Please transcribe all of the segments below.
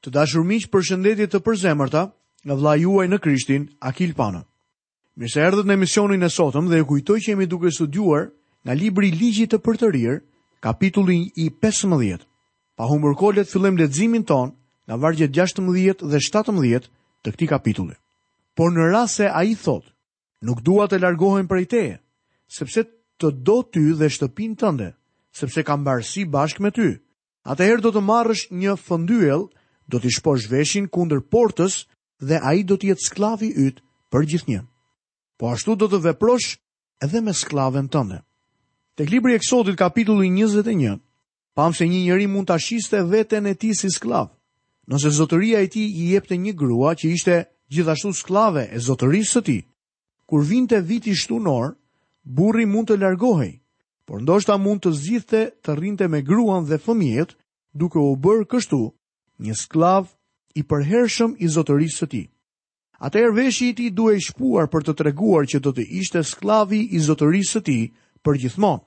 Të dashur miq, përshëndetje të përzemërta nga vlla juaj në Krishtin, Akil Pano. Mirë se erdhët në emisionin e sotëm dhe ju kujtoj që jemi duke studiuar nga libri i Ligjit të Përtërirë, kapitulli i 15. Pa humbur kohë le të fillojmë leximin tonë nga vargjet 16 dhe 17 të këtij kapitulli. Por në rast se ai thotë, nuk dua të largohem prej teje, sepse të do ty dhe shtëpinë tënde, sepse kam mbarësi bashkë me ty. Atëherë do të marrësh një fëndyell, do t'i shposh veshin kundër portës dhe ai do të jetë skllavi yt përgjithnjë. Po ashtu do të veprosh edhe me skllaven tënde. Tek libri i Eksodit kapitulli 21, pamë se një njeri mund ta shiste veten e tij si skllav. Nëse zotëria e tij i jepte një grua që ishte gjithashtu skllave e zotërisë së tij, Kur vinte viti shtunor, burri mund të largohej, por ndoshta mund të zgjidhte të rrinte me gruan dhe fëmijët, duke u bërë kështu një skllav i përhershëm i zotërisë së tij. Atëherë veshi i tij duhej shpuar për të treguar që do të ishte skllavi i zotërisë së tij përgjithmonë.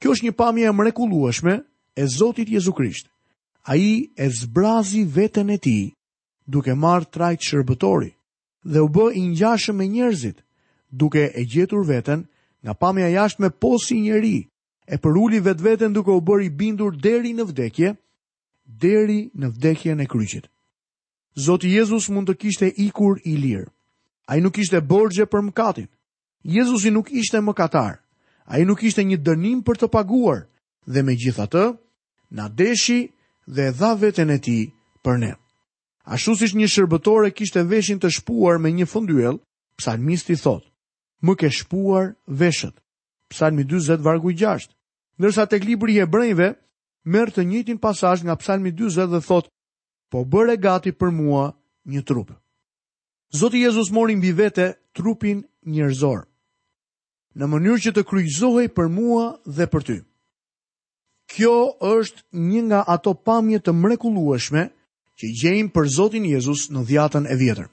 Kjo është një pamje e mrekullueshme e Zotit Jezu Krisht. Ai e zbrazi veten e tij duke marrë trajtë shërbëtori. dhe u bë i ngjashëm me njerëzit, duke e gjetur veten nga pamja e jashtme posi njeri, e përuli vetveten duke u bërë i bindur deri në vdekje, deri në vdekjen e kryqit. Zoti Jezus mund të kishte ikur i lirë. Ai nuk kishte borxhe për mëkatin. Jezusi nuk ishte mëkatar. Ai nuk kishte një dënim për të paguar dhe megjithatë na deshi dhe dha veten e tij për ne. Ashtu siç një shërbëtor e kishte veshin të shpuar me një fëndyell, psalmisti thotë, më ke shpuar veshët. Psalmi 40 vargu 6. Ndërsa tek libri i Hebrejve merr të njëjtin pasazh nga Psalmi 40 dhe thotë: Po bëre gati për mua një trup. Zoti Jezus mori mbi vete trupin njerëzor në mënyrë që të kryqëzohej për mua dhe për ty. Kjo është një nga ato pamje të mrekullueshme që gjejmë për Zotin Jezus në Dhjatën e Vjetër.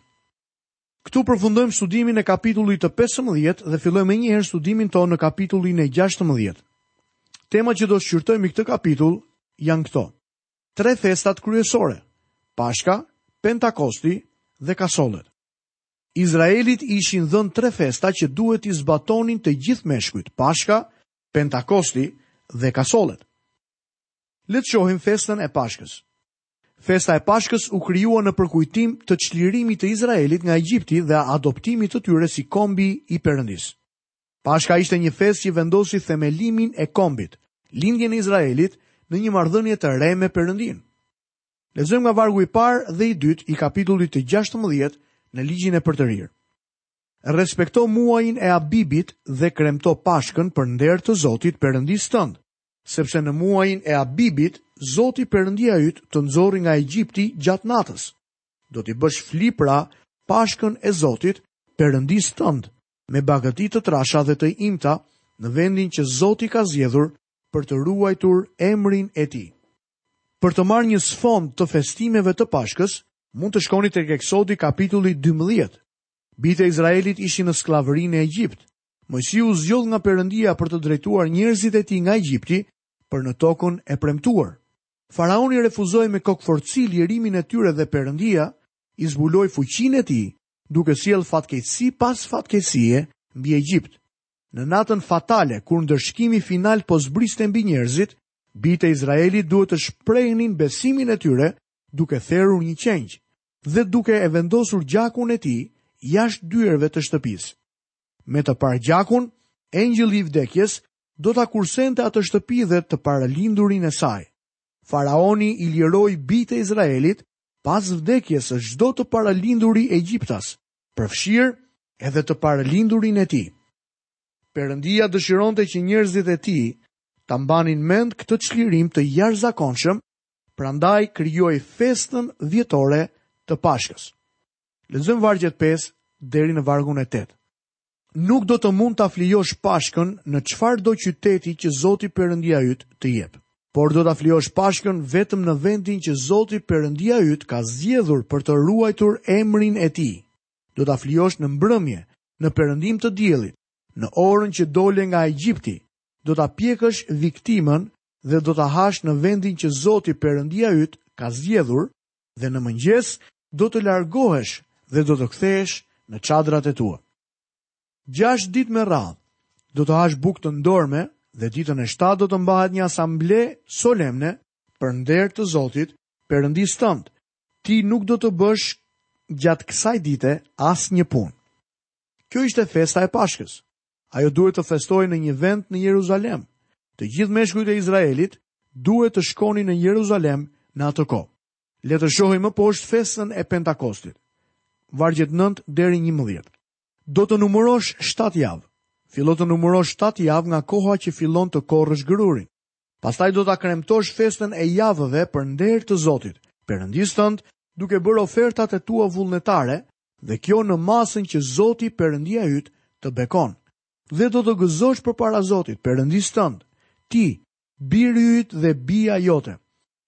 Këtu përfundojmë studimin e kapitullit të 15 dhe fillojmë menjëherë studimin tonë në kapitullin e 16. Temat që do shqyrtojmë në këtë kapitull janë këto. Tre festat kryesore, Pashka, Pentakosti dhe Kasollet. Izraelit i ishin dhënë tre festa që duhet t'i zbatonin të gjithë meshkujt, Pashka, Pentakosti dhe Kasolet. Le të shohim festën e Pashkës. Festa e Pashkës u krijua në përkujtim të çlirimit të Izraelit nga Egjipti dhe adoptimit të tyre si kombi i Perëndisë. Pashka ishte një festë që vendosi themelimin e kombit, lindjen e Izraelit në një marrëdhënie të re me Perëndinë. Lexojmë nga vargu i parë dhe i dytë i kapitullit të 16 në Ligjin e Përtërirë. Respekto muajin e Abibit dhe kremto Pashkën për nder të Zotit Perëndisë tënd, sepse në muajin e Abibit Zoti Perëndia yt të nxorri nga Egjipti gjatë natës. Do t'i bësh fli pra Pashkën e Zotit Perëndisë tënd me bagëti të trasha dhe të imta në vendin që Zoti ka zgjedhur për të ruajtur emrin e tij. Për të marrë një sfond të festimeve të Pashkës, mund të shkoni tek Eksodi kapitulli 12, Bijtë e Izraelit ishin në skllavëri në Egjipt. Moisiu u zgjodh nga Perëndia për të drejtuar njerëzit e tij nga Egjipti për në Tokën e Premtuar. Faraoni refuzoi me kokëfortësi lirimin e tyre dhe Perëndia i zbuloi fuqinë e tij, duke sjellë fatkeqësi pas fatkeqësie mbi Egjipt. Në natën fatale, kur ndëshkimi final po zbriste mbi njerëzit, bijtë e Izraelit duhet të shprehnin besimin e tyre duke therur një qengj. dhe duke e vendosur gjakun e tij jashtë dyerve të shtëpisë. Me të parë gjakun, engjëlli i vdekjes do ta kursente atë shtëpi dhe të paralindurin e saj. Faraoni i liroi bijtë e Izraelit pas vdekjes së çdo të paralinduri egjiptas, përfshirë edhe të paralindurin e tij. Perëndia dëshironte që njerëzit e tij ta mbanin mend këtë çlirim të jashtëzakonshëm Prandaj krijoi festën vjetore të Pashkës. Lexojmë vargjet 5 deri në vargun e 8. Nuk do të mund ta flijosh Pashkën në çfarëdo qyteti që Zoti Perëndia yt të jep. Por do ta flijosh Pashkën vetëm në vendin që Zoti Perëndia yt ka zgjedhur për të ruajtur emrin e tij. Do ta flijosh në mbrëmje, në perëndim të diellit, në orën që dole nga Egjipti, do ta pjekësh viktimën dhe do ta hash në vendin që Zoti Perëndia yt ka zgjedhur dhe në mëngjes do të largohesh dhe do të kthehesh në çadrat e tua. Gjashtë ditë me radhë do të hash bukë të ndorme dhe ditën e shtatë do të mbahet një asamble solemne për nder të Zotit, Perëndisë tënd. Ti nuk do të bësh gjatë kësaj dite asnjë punë. Kjo ishte festa e Pashkës. Ajo duhet të festohej në një vend në Jeruzalem. Të gjithë meshkujt e Izraelit duhet të shkonin në Jeruzalem në atë kohë. Le të shohim më poshtë festën e Pentakostit. Vargjet 9 deri 11. Do të numërosh 7 javë. Fillo të numërosh 7 javë nga koha që fillon të korrësh grurin. Pastaj do ta kremtosh festën e javëve për nder të Zotit, Perëndisë tënd, duke bërë ofertat e tua vullnetare dhe kjo në masën që Zoti Perëndia yt të bekon. Dhe do të gëzohesh përpara Zotit, Perëndisë tënd, ti, biri yt dhe bija jote,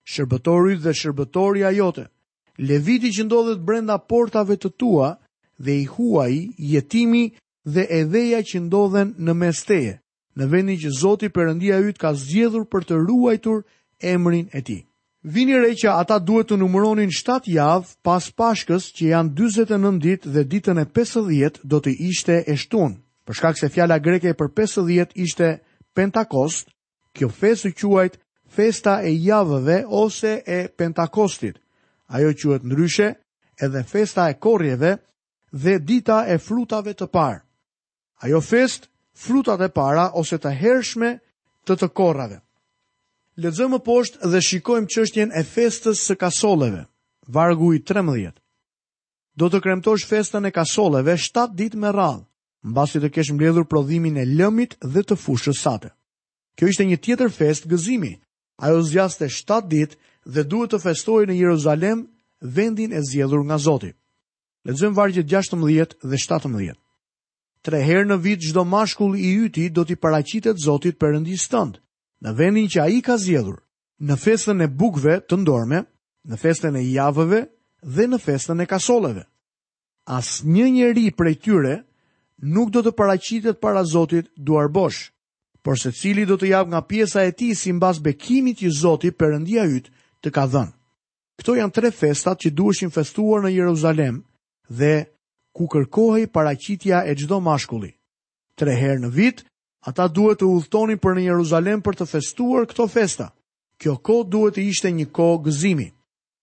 shërbëtori yt dhe shërbëtorja jote, leviti që ndodhet brenda portave të tua dhe i huaji, jetimi dhe e veja që ndodhen në mes teje, në vendin që Zoti Perëndia yt ka zgjedhur për të ruajtur emrin e tij. Vini re që ata duhet të numëronin 7 javë pas Pashkës që janë 49 ditë dhe ditën e 50 do të ishte e shtunë. Për shkak se fjala greke për 50 ishte Pentakost, kjo festë u quajt festa e javëve ose e Pentakostit. Ajo quhet ndryshe edhe festa e korrjeve dhe dita e frutave të parë. Ajo festë frutat e para ose të hershme të të korrave. Lexojmë më poshtë dhe shikojmë çështjen e festës së kasolleve, vargu i 13. Do të kremtosh festën e kasolleve 7 ditë me radhë, mbasi të kesh mbledhur prodhimin e lëmit dhe të fushës sate. Kjo ishte një tjetër festë gëzimi. Ajo zgjaste 7 ditë dhe duhet të festohej në Jeruzalem, vendin e zgjedhur nga Zoti. Lexojmë vargjet gjashtëmbëdhjetë dhe shtatëmbëdhjetë. Tre herë në vit çdo mashkull i yti do t'i paraqitet Zotit Perëndisë tënd, në vendin që ai ka zgjedhur, në festën e bukëve të ndorme, në festën e javëve dhe në festën e kasolleve. Asnjë njeri prej tyre nuk do të paraqitet para Zotit duarbosh, por secili do të japë nga pjesa e tij simbas bekimit që Zoti Perëndia yt të ka dhënë. Këto janë tre festat që duheshin festuar në Jeruzalem dhe ku kërkohej paraqitja e çdo mashkulli. Tre herë në vit, ata duhet të udhëtonin për në Jeruzalem për të festuar këto festa. Kjo kohë duhet të ishte një kohë gëzimi.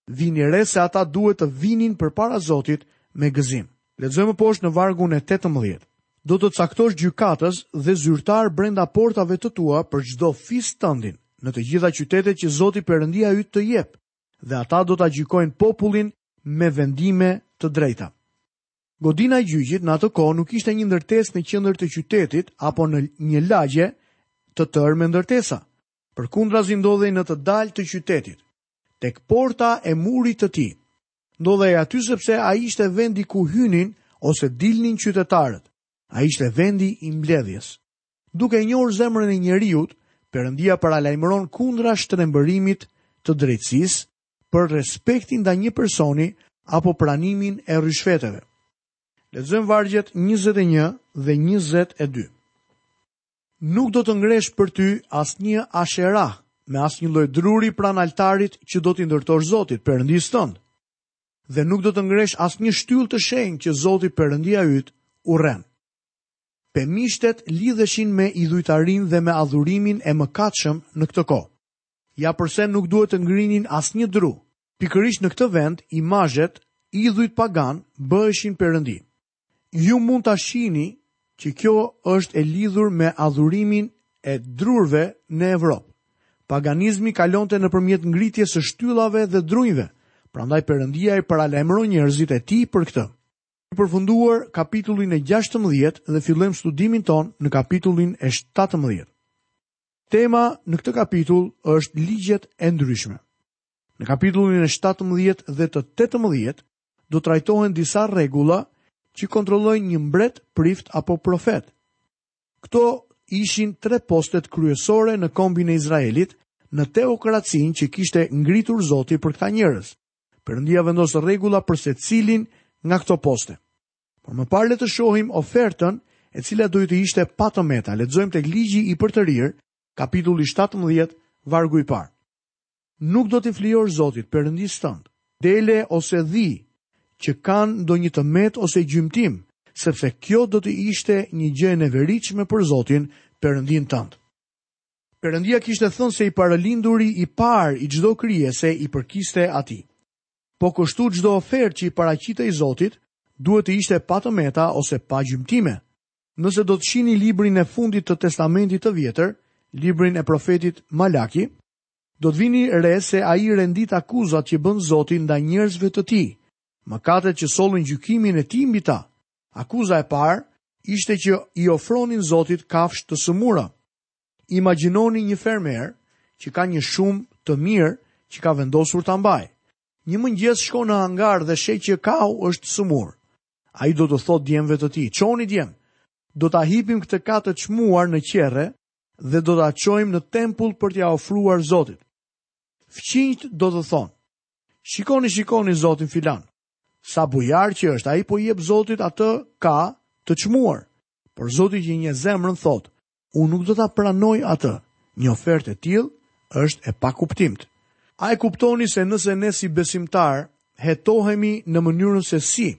Vini re se ata duhet të vinin përpara Zotit me gëzim. Lexojmë më poshtë në vargun e 18. Do të caktosh gjykatës dhe zyrtarë brenda portave të tua për çdo fis tëndin, në të gjitha qytetet që Zoti Perëndia yt të jep, dhe ata do ta gjykojnë popullin me vendime të drejta. Godina e gjyqit në atë kohë nuk ishte një ndërtesë në qendër të qytetit apo në një lagje të tërë me ndërtesa. Përkundrazi ndodhej në të dalë të qytetit, tek porta e murit të tij. Ndodhej aty sepse ai ishte vendi ku hynin ose dilnin qytetarët. Ai ishte vendi i mbledhjes. Duke njohur zemrën e njeriut, Perëndia paralajmëron kundra shtrembërimit të drejtësisë për respektin ndaj një personi apo pranimin e ryshfeteve. Lexojmë vargjet njëzet e një dhe njëzet e dy. Nuk do të ngresh për ty asnjë asherah, me asnjë lloj druri pranë altarit që do t'i ndërtosh Zotit, Perëndisë tënd. Dhe nuk do të ngresh asnjë shtyllë të shenjtë që Zoti Perëndia yt urren. Pemishtet lidheshin me idhujtarinë dhe me adhurimin e mëkatshëm në këtë kohë. Ja përse nuk duhet të ngrinin asnjë dru. Pikërisht në këtë vend, imazhet, idhujt paganë, bëheshin perëndi. Ju mund ta shihni që kjo është e lidhur me adhurimin e drurëve në Evropë. Paganizmi kalonte nëpërmjet ngritjes së shtyllave dhe drunjve, prandaj Perëndia i paralajmëroi njerëzit e tij për këtë. Kemi përfunduar kapitullin e gjashtëmbëdhjetë dhe fillojmë studimin tonë në kapitullin e shtatëmbëdhjetë. Tema në këtë kapitull është ligjet e ndryshme. Në kapitullin e shtatëmbëdhjetë dhe të tetëmbëdhjetë do trajtohen disa rregulla që kontrollojnë një mbret, prift apo profet. Këto ishin tre postet kryesore në kombin e Izraelit, në teokracinë që kishte ngritur Zoti për këta njerëz. Perëndia vendos rregulla për secilin nga këto poste. Por më parë le të shohim ofertën e cila duhej të ishte pa të meta. Lexojmë tek Ligji i Përtërirë, kapitulli 17, vargu i parë. Nuk do t'i flijosh Zotit, Perëndisë tënd, dele ose dhi, që kanë ndonjë të metë ose gjymtim, sepse kjo do të ishte një gjë e neveritshme për Zotin, Perëndinë tënd. Perëndia kishte thënë se i paralinduri i parë i çdo krijese i përkiste Atij. Po kështu çdo ofertë që i paraqitej Zotit, duhet të ishte pa të meta ose pa gjymtime. Nëse do të shihni librin e fundit të Testamentit të Vjetër, librin e profetit Malaki, Do të vini re se ai rendit akuzat që bën Zoti ndaj njerëzve të tij, mëkatet që sollën gjykimin e tij mbi ta. Akuza e parë ishte që i ofronin Zotit kafshë të sëmura. Imagjinoni një fermer që ka një shumë të mirë që ka vendosur ta mbajë. Një mëngjes shkon në hangar dhe sheh që kau është sëmur. Ai do të thotë djemve të tij, "Çoni djem, do ta hipim këtë ka të çmuar në qerre dhe do ta çojmë në tempull për t'ia ofruar Zotit. Fqinjët do të thonë: Shikoni, shikoni zotin filan. Sa bujar që është, ai po i jep Zotit atë ka të çmuar. Por Zoti që njeh zemrën thotë, unë nuk do ta pranoj atë. Një ofertë e tillë është e pakuptimtë. A e kuptoni se nëse ne si besimtarë hetohemi në mënyrën se si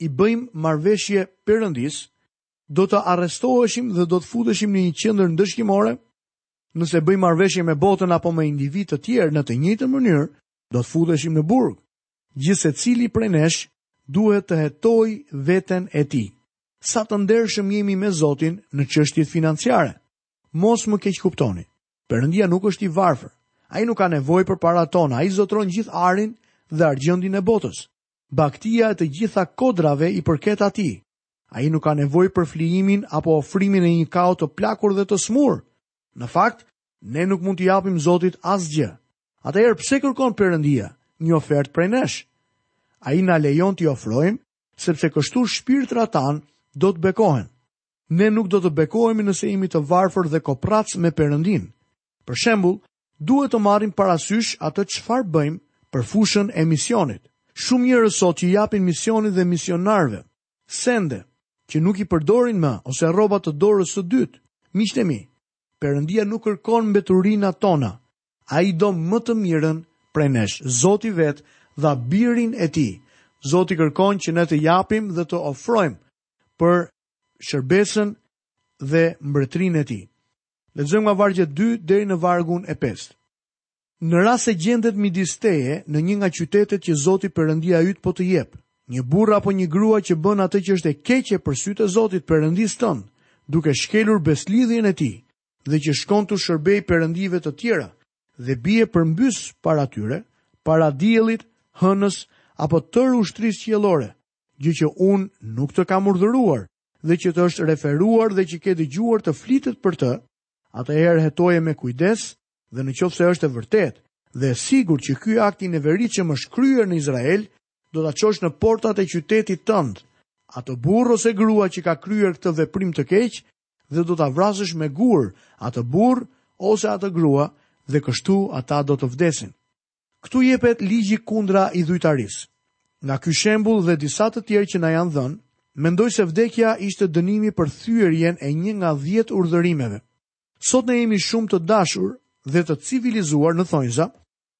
i bëjmë marrëveshje Perëndisë, do të arrestoheshim dhe do të futeshim në një qendër ndëshkimore, nëse bëjmë marrëveshje me botën apo me individë të tjerë në të njëjtën mënyrë, do të futeshim në burg. Gjithsecili prej nesh duhet të hetojë veten e tij. Sa të ndershëm jemi me Zotin në çështjet financiare. Mos më keqkuptoni. Perëndia nuk është i varfër. Ai nuk ka nevojë për paratë tona, ai zotëron gjithë arin dhe argjendin e botës. Bagëtia e të gjitha kodrave i përket atij. Ai nuk ka nevojë për flijimin apo ofrimin e një kau të plakur dhe të sëmurë. Në fakt, ne nuk mund t'i japim Zotit asgjë. Atëherë pse kërkon Perëndia një ofertë prej nesh. Ai na lejon t'i ofrojmë, sepse kështu shpirtrat tanë do të bekohen. Ne nuk do të bekohemi nëse jemi të varfër dhe koprracë me Perëndinë. Për shembul, Duhet të marrim parasysh atë çfarë bëjmë për fushën e misionit. Shumë njerëz sot që japin misionit dhe misionarëve sende që nuk i përdorin më ose rroba të dorës së dytë. Miqtë e mi, Perëndia nuk kërkon mbeturinat tona. Ai do më të mirën prej nesh. Zoti vetë dha Birin e Tij. Zoti kërkon që ne të japim dhe të ofrojmë për shërbesën dhe mbretërinë e Tij. Lexojmë nga vargu e dytë deri në vargun e pestë. Në rast se gjendet midis teje në një nga qytetet që Zoti Perëndia yt po të jep, një burrë apo një grua që bën atë që është e keqe për sytë e Zotit Perëndisë tënd, duke shkelur besëlidhjen e tij dhe që shkon t'u shërbejë perëndive të tjera dhe bie përmbys para tyre, para diellit, hënës apo tërë ushtrisë qiellore, gjë që unë nuk të kam urdhëruar, dhe që të është referuar dhe që ke dëgjuar të flitet për të, atëherë hetoje me kujdes dhe në qoftë se është e vërtetë dhe e sigurt që ky akt i neveritshëm është kryer në Izrael, do ta çosh në portat e qytetit tënd atë burrë ose grua që ka kryer këtë veprim të keq dhe do ta vrasësh me gurë atë burrë ose atë grua dhe kështu ata do të vdesin. Këtu jepet ligji kundra idhujtarisë. Nga ky shembull dhe disa të tjerë që na janë dhënë, mendoj se vdekja ishte dënimi për thyerjen e një nga dhjetë urdhërimeve. Sot ne jemi shumë të dashur dhe të civilizuar në thonjza,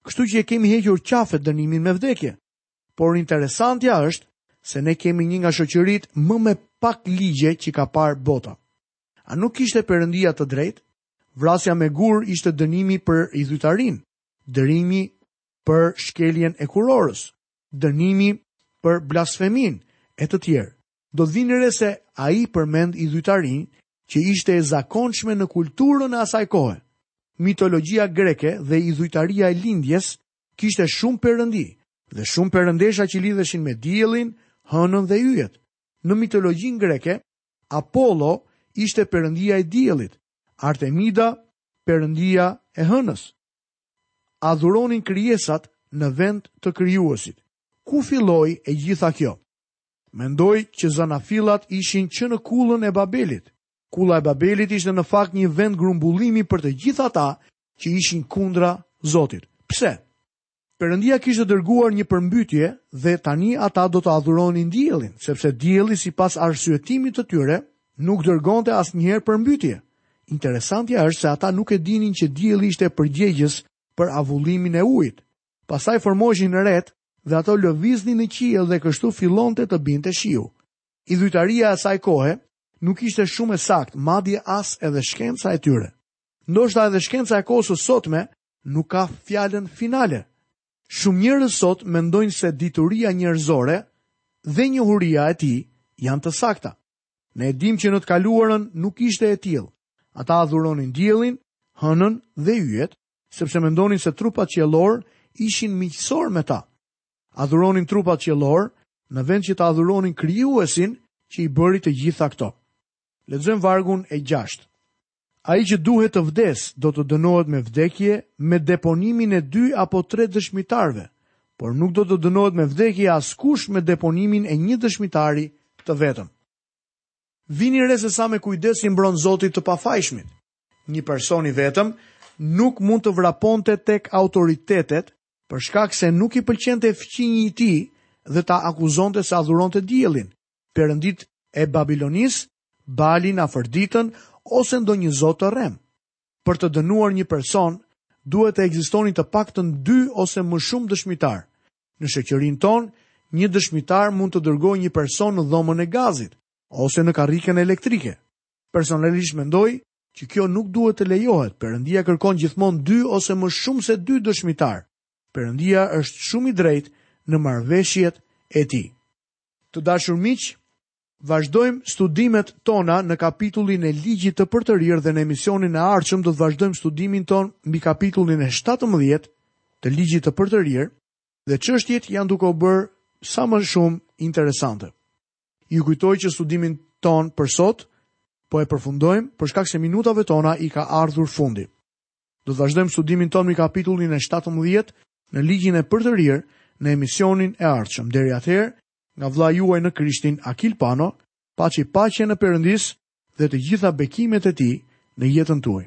kështu që e kemi hequr qafe dënimin me vdekje. Por interesantja është se ne kemi një nga shoqëritë më me pak ligje që ka parë bota. A nuk kishte Perëndia të drejtë? Vrasja me gurë ishte dënimi për idhujtarinë. dënimi për shkeljen e kurorës, dënimi për blasfeminë e të tjerë. Do të vini re se ai përmend idhujtarinë që ishte e zakonshme në kulturën e asaj kohe. Mitologjia greke dhe idhujtaria e lindjes kishte shumë perëndi dhe shumë perëndesha që lidheshin me diellin, hënën dhe yjet. Në mitologjinë greke, Apollo ishte perëndia e diellit, Artemida, perëndia e hënës. Adhuronin krijesat në vend të krijuesit. Ku filloi e gjitha kjo? Mendoj që zanafillat ishin që në kullën e Babelit. Kulla e Babelit ishte në fakt një vend grumbullimi për të gjithë ata që ishin kundra Zotit. Pse? Perëndia kishte dërguar një përmbytje dhe tani ata do të adhuronin diellin, sepse dielli sipas arsyetimit të tyre nuk dërgonte asnjëherë përmbytje. Interesantja është se ata nuk e dinin që dielli ishte përgjegjës për avullimin e ujit. Pastaj formoheshin retë dhe ato lëviznin në qiell dhe kështu fillonte të binte shiu. Idhujtaria e asaj kohe nuk ishte shumë e saktë, madje as edhe shkenca e tyre. Ndoshta edhe shkenca e kohës së sotme Nuk ka fjalën finale. Shumë njerëz sot mendojnë se dituria njerëzore dhe njohuria e tij janë të sakta. Ne e dimë që në të kaluarën nuk ishte e tillë. Ata adhuronin diellin, hënën dhe yjet, sepse mendonin se trupat qiellorë ishin miqësorë me ta. Adhuronin trupat qiellorë në vend që të adhuronin Krijuesin që i bëri të gjitha këto. Lexojmë vargun e gjashtë. Ai që duhet të vdesë do të dënohet me vdekje me deponimin e dy apo tre dëshmitarëve, por nuk do të dënohet me vdekje askush me deponimin e një dëshmitari të vetëm. Vini re se sa me kujdes i mbron Zoti të pafajshmit. Një person i vetëm nuk mund të vraponte tek autoritetet për shkak se nuk i pëlqente fqinji i tij dhe ta akuzonte se adhuronte diellin, perënditë e Babilonisë Baalin, Afërditën ose ndonjë zot të rremë. Për të dënuar një person, duhet të ekzistonin të paktën dy ose më shumë dëshmitarë. Në shoqërinë tonë, një dëshmitar mund të dërgojë një person në dhomën e gazit ose në karrikën elektrike. Personalisht mendoj që kjo nuk duhet të lejohet. Perëndia kërkon gjithmonë dy ose më shumë se dy dëshmitarë. Perëndia është shumë i drejtë në marrëveshjet e tij. Të dashur miq, Vazhdojmë studimet tona në kapitullin e ligjit të përtërirë dhe në emisionin e ardhshëm do të vazhdojmë studimin tonë mbi kapitullin e 17 të ligjit të përtërirë dhe çështjet janë duke u bërë sa më shumë interesante. Ju kujtoj që studimin tonë për sot po e përfundojmë për shkak se minutave tona i ka ardhur fundi. Do të vazhdojmë studimin tonë mbi kapitullin e 17 në ligjin e përtërirë në emisionin e ardhshëm. Deri atëherë, nga vëllai juaj në Krishtin Akil Pano, paçi paqen e Perëndisë dhe të gjitha bekimet e tij në jetën tuaj.